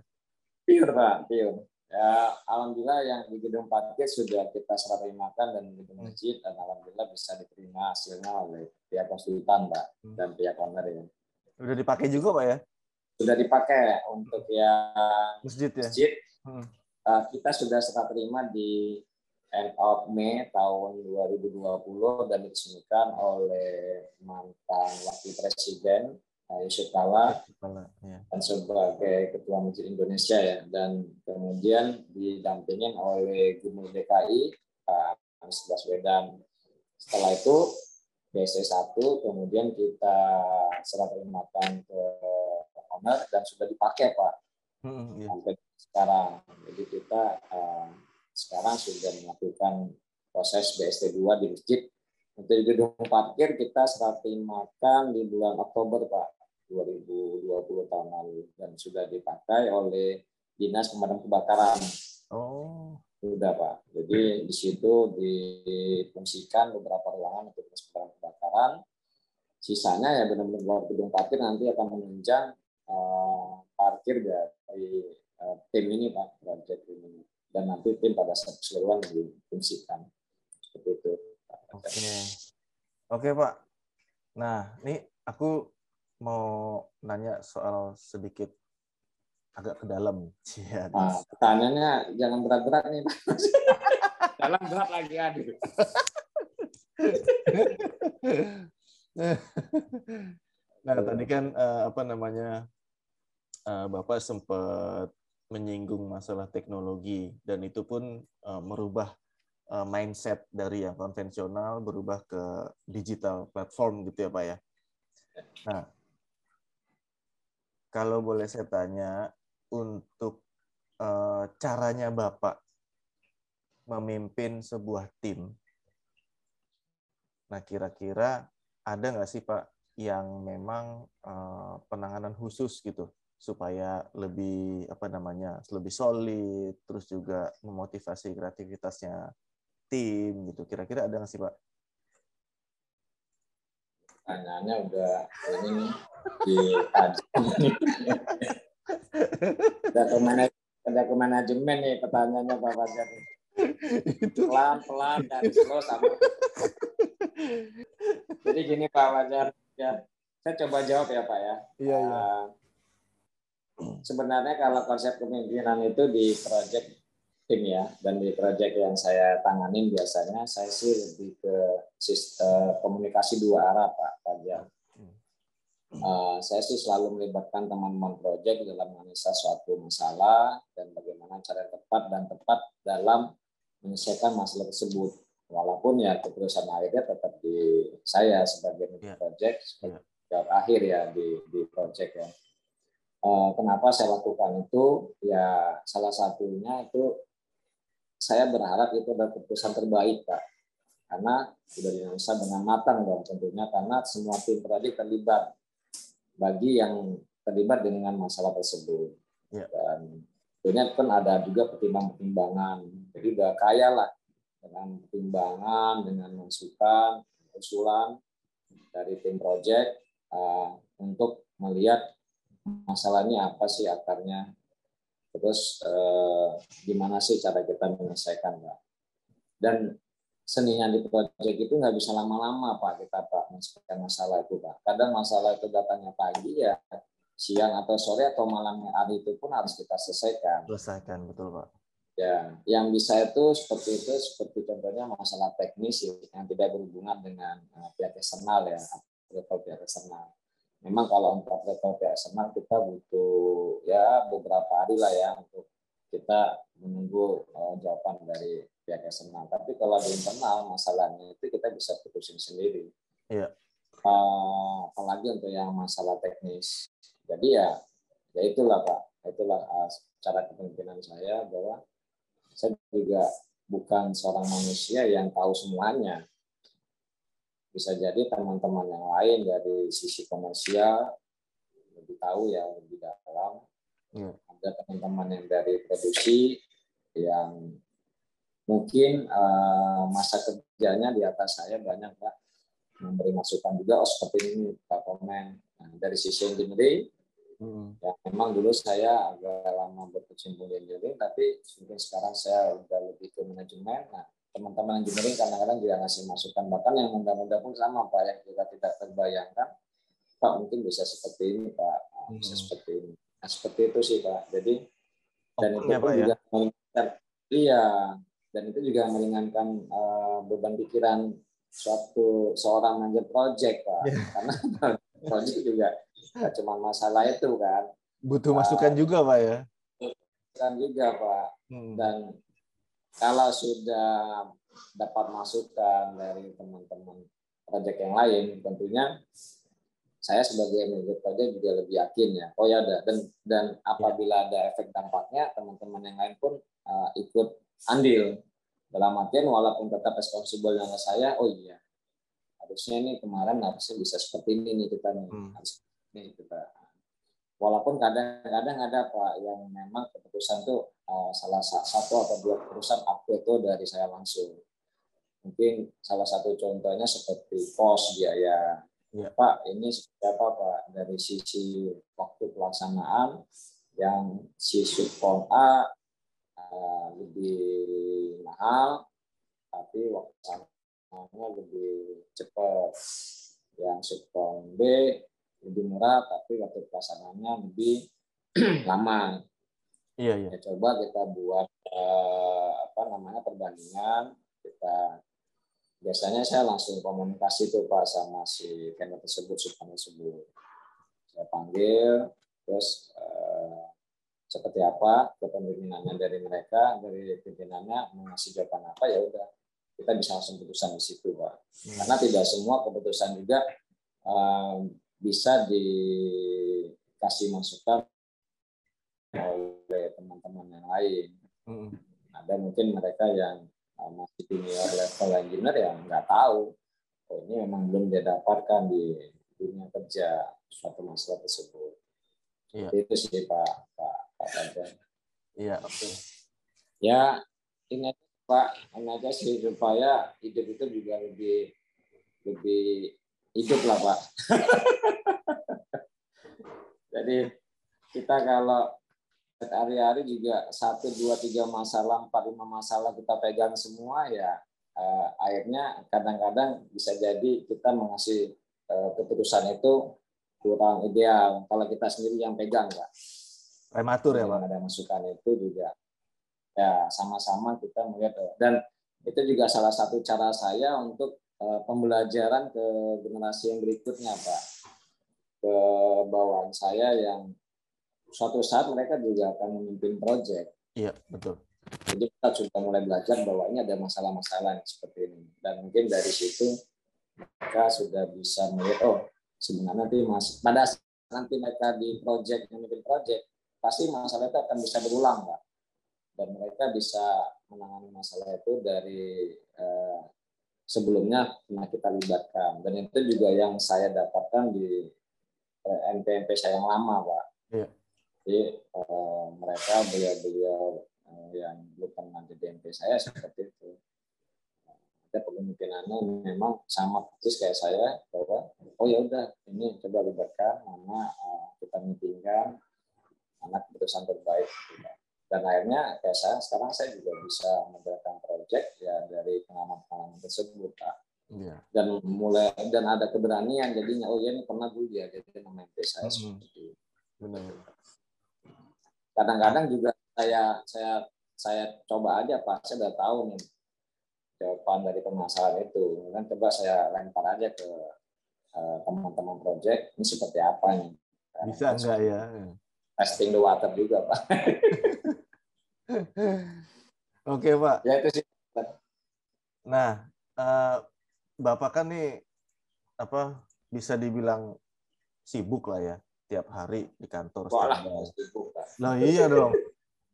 Pure, Pak. Pure ya alhamdulillah yang di gedung parkir sudah kita serah terimakan dan di gedung hmm. masjid dan alhamdulillah bisa diterima hasilnya oleh pihak konsultan pak hmm. dan pihak owner ya. Sudah dipakai juga pak ya? Sudah dipakai untuk yang masjid ya. Masjid. Hmm. Uh, kita sudah serah terima di end of Mei tahun 2020 dan diresmikan oleh mantan wakil presiden Yusuf Kala ya. dan sebagai Ketua Masjid Indonesia ya dan kemudian didampingin oleh Gubernur DKI Pak Anies Baswedan. Setelah itu BC 1 kemudian kita serah terimakan ke owner dan sudah dipakai Pak hmm, ya. sampai sekarang. Jadi kita uh, sekarang sudah melakukan proses BST 2 di masjid untuk gedung parkir kita serah terimakan di bulan Oktober Pak 2020 tahun lalu dan sudah dipakai oleh Dinas Pemadam Kebakaran. Oh. Sudah Pak. Jadi di situ difungsikan beberapa ruangan untuk Dinas Pemadam Kebakaran. Sisanya ya benar-benar luar gedung parkir nanti akan menunjang uh, parkir dari uh, tim ini Pak, proyek ini. Dan nanti tim pada saat keseluruhan difungsikan. Seperti itu. Oke. Okay. Oke, Pak. Nah, ini aku mau nanya soal sedikit agak ke dalam. Ya, nah, pertanyaannya jangan berat-berat nih. dalam berat lagi aduh. nah, tadi kan uh, apa namanya uh, Bapak sempat menyinggung masalah teknologi dan itu pun uh, merubah uh, mindset dari yang konvensional berubah ke digital platform gitu ya Pak ya. Nah, kalau boleh saya tanya untuk uh, caranya Bapak memimpin sebuah tim. Nah, kira-kira ada nggak sih Pak yang memang uh, penanganan khusus gitu supaya lebih apa namanya lebih solid, terus juga memotivasi kreativitasnya tim gitu. Kira-kira ada nggak sih Pak? pertanyaannya udah ini nih dikaji. udah ke manajemen, udah ke manajemen nih pertanyaannya Pak Fajar. Pelan-pelan dari slow sama. Jadi gini Pak Fajar, ya saya coba jawab ya Pak ya. Iya, iya. Uh, sebenarnya kalau konsep kepemimpinan itu di proyek tim ya dan di proyek yang saya tanganin biasanya saya sih lebih ke sistem komunikasi dua arah pak Fajar. Uh, saya sih selalu melibatkan teman-teman proyek dalam menganalisa suatu masalah dan bagaimana cara yang tepat dan tepat dalam menyelesaikan masalah tersebut. Walaupun ya keputusan akhirnya tetap di saya sebagai yeah. project sebagai yeah. akhir ya di di project ya. Uh, kenapa saya lakukan itu? Ya salah satunya itu saya berharap itu adalah keputusan terbaik, Pak. Karena sudah dianalisa dengan matang dong tentunya karena semua tim tadi terlibat bagi yang terlibat dengan masalah tersebut. Ya. Dan tentunya kan ada juga pertimbangan-pertimbangan. Jadi udah kaya lah dengan pertimbangan, dengan masukan, usulan dari tim project uh, untuk melihat masalahnya apa sih akarnya Terus eh, gimana sih cara kita menyelesaikan, Pak? Dan seninya di proyek itu nggak bisa lama-lama, Pak, kita Pak menyelesaikan masalah itu, Pak. Kadang masalah itu datangnya pagi ya, siang atau sore atau malam hari itu pun harus kita selesaikan. Selesaikan, betul, Pak. Ya, yang bisa itu seperti itu, seperti contohnya masalah teknis yang tidak berhubungan dengan uh, pihak eksternal ya, atau pihak eksternal. Memang kalau untuk level eksternal kita butuh ya beberapa hari lah ya untuk kita menunggu uh, jawaban dari pihak eksternal. Tapi kalau di internal masalahnya itu kita bisa putusin sendiri. Iya. Uh, apalagi untuk yang masalah teknis. Jadi ya, ya itulah Pak, itulah uh, cara kepemimpinan saya bahwa saya juga bukan seorang manusia yang tahu semuanya bisa jadi teman-teman yang lain dari sisi komersial lebih tahu ya lebih dalam ya. ada teman-teman yang dari produksi yang mungkin uh, masa kerjanya di atas saya banyak pak memberi masukan juga oh seperti ini pak komen nah, dari sisi engineering hmm. ya memang dulu saya agak lama berkecimpung di engineering tapi mungkin sekarang saya udah lebih ke manajemen nah teman-teman engineering kadang-kadang juga ngasih masukan. Bahkan yang muda-muda pun sama pak yang kita tidak terbayangkan. Pak mungkin bisa seperti ini pak. Nah, bisa hmm. seperti ini. Nah, seperti itu sih pak. Jadi dan itu pun ya? juga meringankan iya. Dan itu juga meringankan uh, beban pikiran suatu seorang manajer project pak. Yeah. karena project juga cuma masalah itu kan. Butuh masukan uh, juga pak ya? Masukan juga pak. Hmm. dan kalau sudah dapat masukan dari teman-teman proyek yang lain, tentunya saya sebagai manajer proyek juga lebih yakin ya. Oh ya ada dan dan apabila ada efek dampaknya, teman-teman yang lain pun uh, ikut andil dalam artian walaupun tetap responsibel dengan saya. Oh iya, harusnya ini kemarin harusnya bisa seperti ini nih kita nih hmm. harus ini kita walaupun kadang-kadang ada pak yang memang keputusan itu uh, salah satu atau dua keputusan aku itu dari saya langsung. Mungkin salah satu contohnya seperti pos biaya. Ya. pak ini seperti apa pak? Dari sisi waktu pelaksanaan yang si subkon A uh, lebih mahal tapi waktu lebih cepat. Yang subkon B lebih murah tapi waktu pelaksanaannya lebih lama. Iya, iya. Ya, coba kita buat eh, apa namanya perbandingan. Kita biasanya saya langsung komunikasi tuh Pak sama si vendor tersebut, supaya tersebut. Saya panggil, terus eh, seperti apa kepemimpinannya dari mereka, dari pimpinannya mengasih jawaban apa ya udah kita bisa langsung putusan di situ Pak. Hmm. Karena tidak semua keputusan juga um, bisa dikasih masukan oleh teman-teman yang lain. Hmm. Ada mungkin mereka yang uh, masih senior level engineer yang nggak tahu, oh ini memang belum didapatkan di dunia kerja suatu masalah tersebut. Iya. Itu sih Pak Pak Pak. Iya, oke. Okay. Ya, ini Pak, aja sih supaya hidup itu juga lebih lebih hidup lah Pak. Jadi kita kalau hari-hari juga satu dua tiga masalah empat lima masalah kita pegang semua ya eh, akhirnya kadang-kadang bisa jadi kita mengasih eh, keputusan itu kurang ideal kalau kita sendiri yang pegang pak. Prematur ya pak. Ada masukan itu juga ya sama-sama kita melihat dan itu juga salah satu cara saya untuk Eh, pembelajaran ke generasi yang berikutnya, Pak. Ke bawaan saya yang suatu saat mereka juga akan memimpin proyek. Iya, betul. Jadi kita sudah mulai belajar bahwa ini ada masalah-masalah seperti ini. Dan mungkin dari situ mereka sudah bisa melihat, oh sebenarnya nanti mas, pada nanti mereka di proyek memimpin proyek, pasti masalah itu akan bisa berulang, Pak. Dan mereka bisa menangani masalah itu dari eh, sebelumnya pernah kita libatkan. Dan itu juga yang saya dapatkan di NPMP saya yang lama pak. Iya. jadi eh, mereka beliau-beliau eh, yang pernah di DMP saya seperti itu. Ada pemimpinannya memang sama persis kayak saya bahwa oh ya udah ini coba libatkan mana eh, kita meetingkan anak keputusan terbaik dan akhirnya kayak saya sekarang saya juga bisa membuatkan project ya dari pengalaman-pengalaman tersebut pak ya. dan mulai dan ada keberanian jadinya oh ya ini pernah dulu ya jadi nama MP saya hmm. seperti Benar. kadang-kadang juga saya saya saya coba aja pak saya udah tahu nih jawaban dari permasalahan itu kan coba saya lempar aja ke uh, teman-teman project ini seperti apa nih. Bisa enggak ya? Testing the water juga Pak. Oke Pak. Ya itu sih. Nah, uh, Bapak kan nih apa bisa dibilang sibuk lah ya tiap hari di kantor. Lah, sibuk, Pak. Nah, iya dong.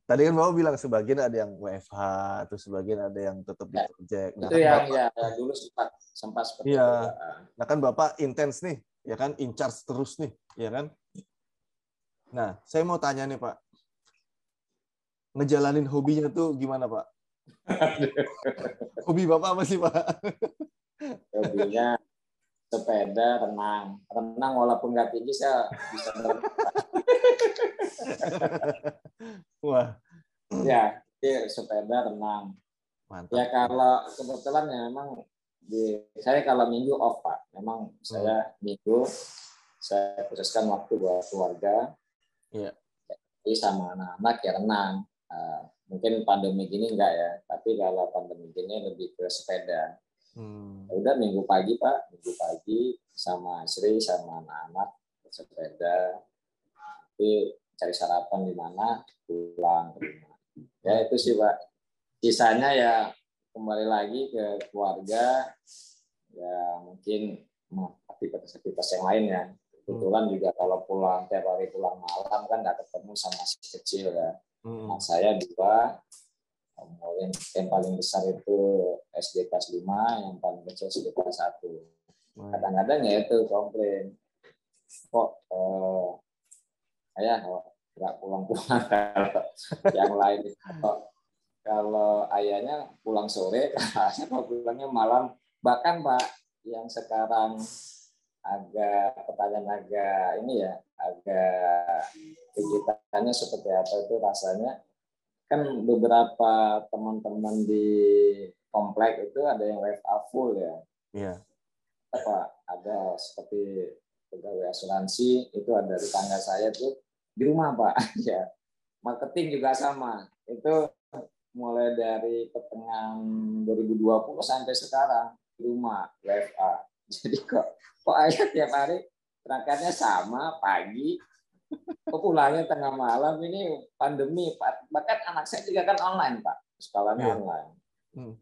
Tadi kan Bapak bilang sebagian ada yang WFH, atau sebagian ada yang tetap di Ya, project. Nah, itu kan yang Bapak- ya dulu sempat sempat seperti Iya. itu. Pak. Nah kan Bapak intens nih, ya kan, in charge terus nih, ya kan? Nah, saya mau tanya nih Pak, ngejalanin hobinya tuh gimana Pak? Hobi Bapak apa sih Pak? Hobinya sepeda, renang. Renang walaupun nggak tinggi saya bisa berenang. Wah, ya, jadi sepeda, renang. mantap. Ya kalau kebetulan ya memang di saya kalau minggu off pak, memang saya minggu saya khususkan waktu buat keluarga. Iya. Jadi sama anak-anak ya renang. Eh, mungkin pandemi gini enggak ya, tapi kalau pandemi gini lebih ke sepeda. Hmm. Ya udah minggu pagi pak, minggu pagi sama istri sama anak-anak bersepeda. Nanti cari sarapan di mana, pulang ke rumah. Ya itu sih pak. Sisanya ya kembali lagi ke keluarga. Ya mungkin hmm, aktivitas-aktivitas yang lain ya. Kebetulan juga kalau pulang tiap hari pulang malam kan nggak ketemu sama si kecil ya. Hmm. Nah, saya dua umur yang, paling besar itu SD kelas 5, yang paling kecil SD kelas 1. Wah, Kadang-kadang ya itu komplain. Kok eh, ayah kok nggak pulang-pulang kalau yang lain kalau, kalau ayahnya pulang sore, ayahnya kalau pulangnya malam. Bahkan Pak, yang sekarang agak pertanyaan agak ini ya, agak kegiatannya seperti apa itu rasanya? Kan beberapa teman-teman di komplek itu ada yang WFA full ya. Iya. apa? Ada seperti pegawai asuransi itu ada di tangga saya tuh di rumah pak. Ya. Marketing juga sama. Itu mulai dari pertengahan 2020 sampai sekarang di rumah WFA jadi kok kok ayah tiap hari berangkatnya sama pagi kok pulangnya tengah malam ini pandemi Pak. bahkan anak saya juga kan online pak sekolahnya Iya. online Hmm.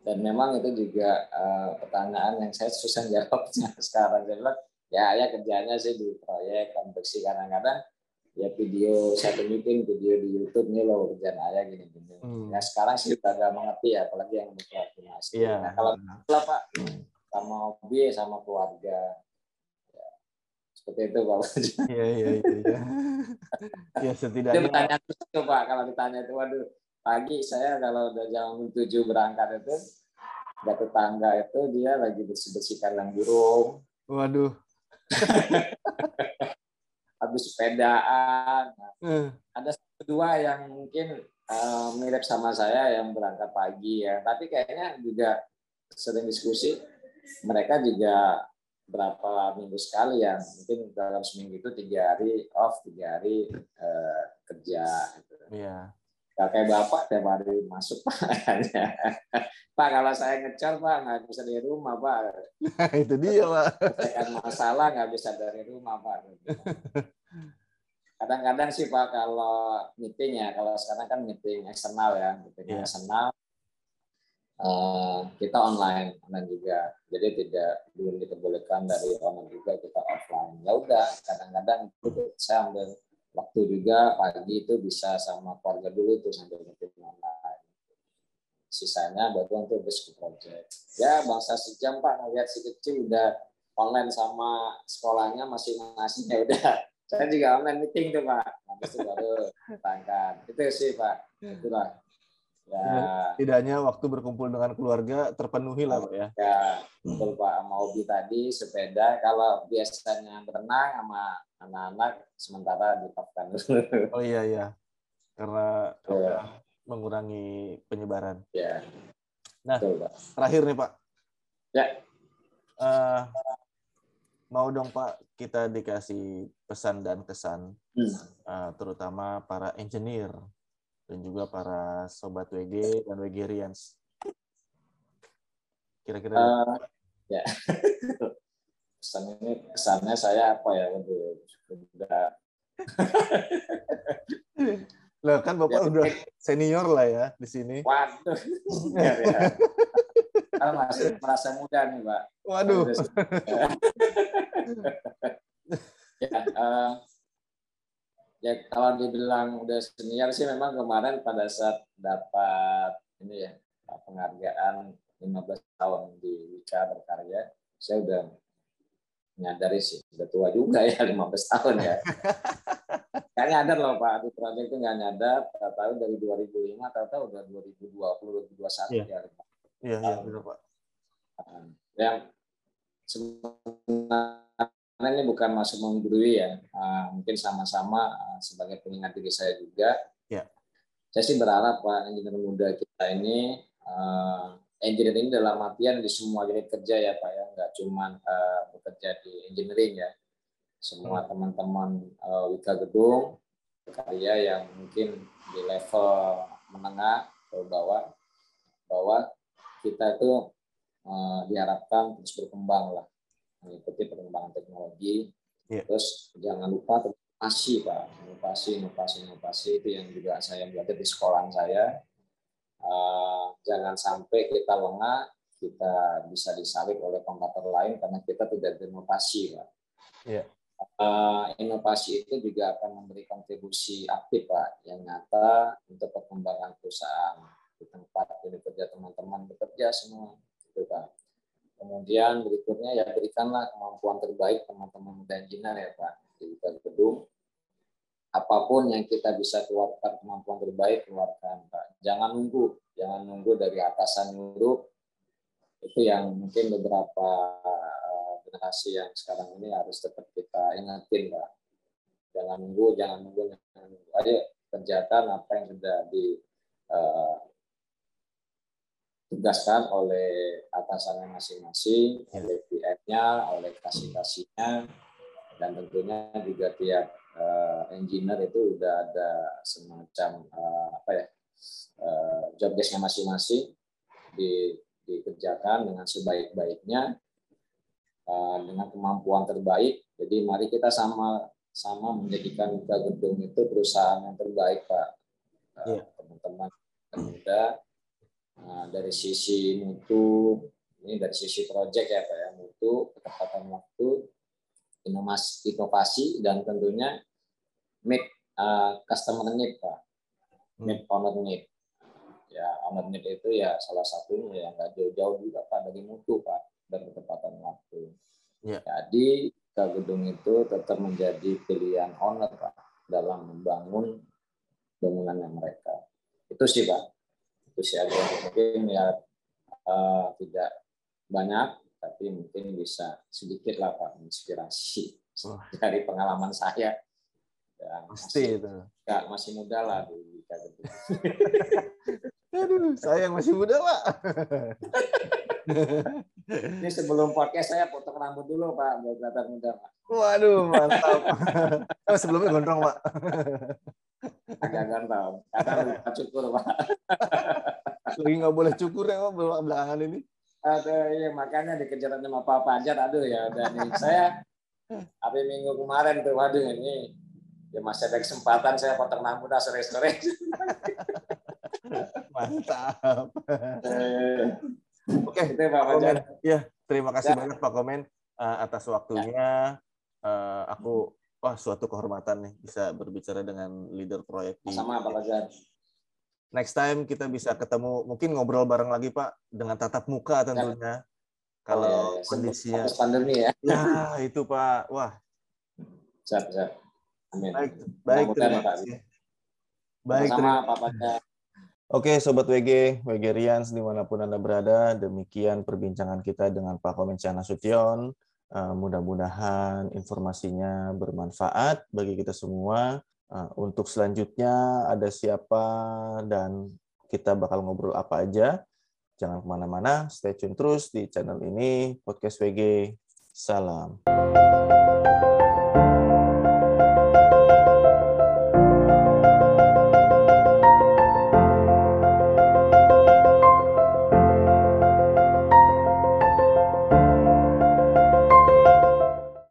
dan memang itu juga eh, pertanyaan yang saya susah jawabnya sekarang saya bilang ya ya kerjanya sih di proyek konveksi kadang-kadang ya video saya tunjukin video di YouTube nih loh kerjaan ayah gini gini Hmm. ya sekarang sih udah agak mengerti ya apalagi yang berkoordinasi Iya. nah, kalau lah pak sama hobi sama keluarga seperti itu pak Iya, iya, iya. iya. Ya Itu setidaknya pertanyaan terus tuh Pak kalau ditanya itu waduh pagi saya kalau udah jam 7 berangkat itu ada tetangga itu dia lagi bersih bersih kandang burung waduh. habis sepedaan Nah, Eh, ada dua yang mungkin eh, mirip sama saya yang berangkat pagi ya tapi kayaknya juga sering diskusi mereka juga berapa minggu sekali ya mungkin dalam seminggu itu tiga hari off tiga hari eh, kerja gitu. Iya. Gak kayak bapak tiap hari masuk pak. pak kalau saya ngecor pak nggak bisa dari rumah pak. itu dia, Pak. Selesaikan masalah nggak bisa dari rumah pak. Kadang-kadang sih pak kalau meeting ya kalau sekarang kan meeting eksternal ya meeting Iya. eksternal eh, kita online online juga. Jadi tidak belum diperbolehkan dari online juga kita offline. Ya udah kadang-kadang itu saya ambil waktu juga pagi itu bisa sama keluarga dulu tuh sambil meeting online. Sisanya baru untuk bus project. Ya bangsa sejam pak ngeliat si kecil udah online sama sekolahnya masing-masing ya udah. Saya juga online meeting tuh pak. Habis itu baru berangkat. Itu sih pak. Itulah. Ya, Setidaknya waktu berkumpul dengan keluarga terpenuhi lah, Pak ya. ya betul pak. Sama hobi tadi sepeda. Kalau biasanya berenang sama anak-anak sementara dipakkan dulu. Oh iya, iya. Karena apa, mengurangi penyebaran. ya. Nah. Betul, pak. Terakhir nih, Pak. Ya. Eh, mau dong, Pak, kita dikasih pesan dan kesan Hmm. eh, terutama para engineer dan juga para sobat WG dan WGrians. Kira-kira Eh, ya. kesan ini kesannya saya apa ya waduh udah Lah kan Bapak Ya, udah senior lah ya di sini. waduh ya, ya. Masih merasa muda nih pak Waduh. ya, eh, ya kalau dibilang udah senior sih memang kemarin pada saat dapat ini ya penghargaan 15 tahun di Wika berkarya saya udah menyadari sih udah tua juga ya 15 tahun ya nggak nyadar loh Pak di proyek itu nggak nyadar tahu dari 2005 tahu-tahu udah 2020 2021 Iya. ya Iya, iya benar Pak. yang sebenarnya ini bukan masuk menggurui ya, Ah, mungkin sama-sama ah, sebagai pengingat diri saya juga. Ya. Saya sih berharap Pak engineer muda kita ini, ah, engineer ini dalam artian di semua unit kerja ya Pak ya, nggak cuma bekerja di engineering ya. Semua teman-teman ah, Wika Gedung, karya yang mungkin di level menengah atau bawah, bahwa kita itu diharapkan terus berkembang lah mengikuti perkembangan teknologi Iya. terus jangan lupa inovasi pak inovasi inovasi inovasi itu yang juga saya belajar di sekolah saya Eh, jangan sampai kita lengah kita bisa disalib oleh kompetitor lain karena kita tidak berinovasi pak Iya. Eh, inovasi itu juga akan memberi kontribusi aktif pak yang nyata untuk perkembangan perusahaan di tempat ini kerja teman-teman bekerja semua gitu Pak. Kemudian berikutnya ya berikanlah kemampuan terbaik teman-teman muda engineer ya Pak di gedung. Apa pun yang kita bisa keluarkan kemampuan terbaik keluarkan Pak. Jangan nunggu, jangan nunggu dari atasan nyuruh. Itu yang mungkin beberapa eh, generasi yang sekarang ini harus tetap kita ingatin Pak. Jangan nunggu, jangan nunggu, jangan nunggu. Ayo kerjakan apa yang sudah di eh, tugaskan oleh atasannya masing-masing, Ya. oleh PM-nya, oleh kasih-kasihnya, dan tentunya juga tiap eh, engineer itu udah ada semacam eh, apa ya eh, job desk-nya masing-masing di, dikerjakan dengan sebaik-baiknya eh, dengan kemampuan terbaik. Jadi mari kita sama sama menjadikan Wika Gedung itu perusahaan yang terbaik, Pak. Iya. Teman-teman muda Nah, dari sisi mutu, ini dari sisi proyek ya Pak ya, mutu, ketepatan waktu, inovasi, inovasi dan tentunya meet uh, customer need Pak, meet owner need. Ya, owner need itu ya salah satunya yang nggak jauh-jauh juga Pak dari mutu Pak dan ketepatan waktu. Ya. Jadi ke gedung itu tetap menjadi pilihan owner Pak dalam membangun bangunannya mereka. Itu sih Pak sih aja mungkin ya eh, tidak banyak tapi mungkin bisa sedikit lah pak inspirasi Wah. dari pengalaman saya yang Pasti masih, itu. ya, masih muda lah gitu. Aduh, saya yang masih muda, Pak. Ini sebelum podcast saya potong rambut dulu pak biar kelihatan muda pak. Waduh, mantap. Oh, sebelumnya gondrong, Pak. Agak ganteng karena cukur pak. Lagi nggak boleh cukur ya, Pak, belakang- belakangan ini. Aduh, iya makanya dikejar sama Pak Fajar. Aduh ya udah nih saya hari Minggu kemarin tuh, waduh ini ya masih ada kesempatan saya potong rambut sore-sore. Mantap. Eh, Oke, itu Pak Fajar. Ya, terima kasih Ya. banyak Pak Komen eh, atas waktunya. Eh, aku wah suatu kehormatan nih bisa berbicara dengan leader proyek di Sama Pak Fajar. next time kita bisa ketemu mungkin ngobrol bareng lagi Pak dengan tatap muka tentunya. Kalau Oh, iya. kondisinya pandemi ya. ya itu Pak. Wah, Siap, siap. Amin. baik baik terima ya, kasih. Baik, Sama terima Pak Fajar. Oke, Sobat WG, WGrians di mana pun Anda berada, demikian perbincangan kita dengan Pak Komencian Nasution. Eh, mudah-mudahan informasinya bermanfaat bagi kita semua. Eh, untuk selanjutnya ada siapa dan kita bakal ngobrol apa aja. Jangan ke mana-mana, stay tune terus di channel ini, Podcast WG. Salam.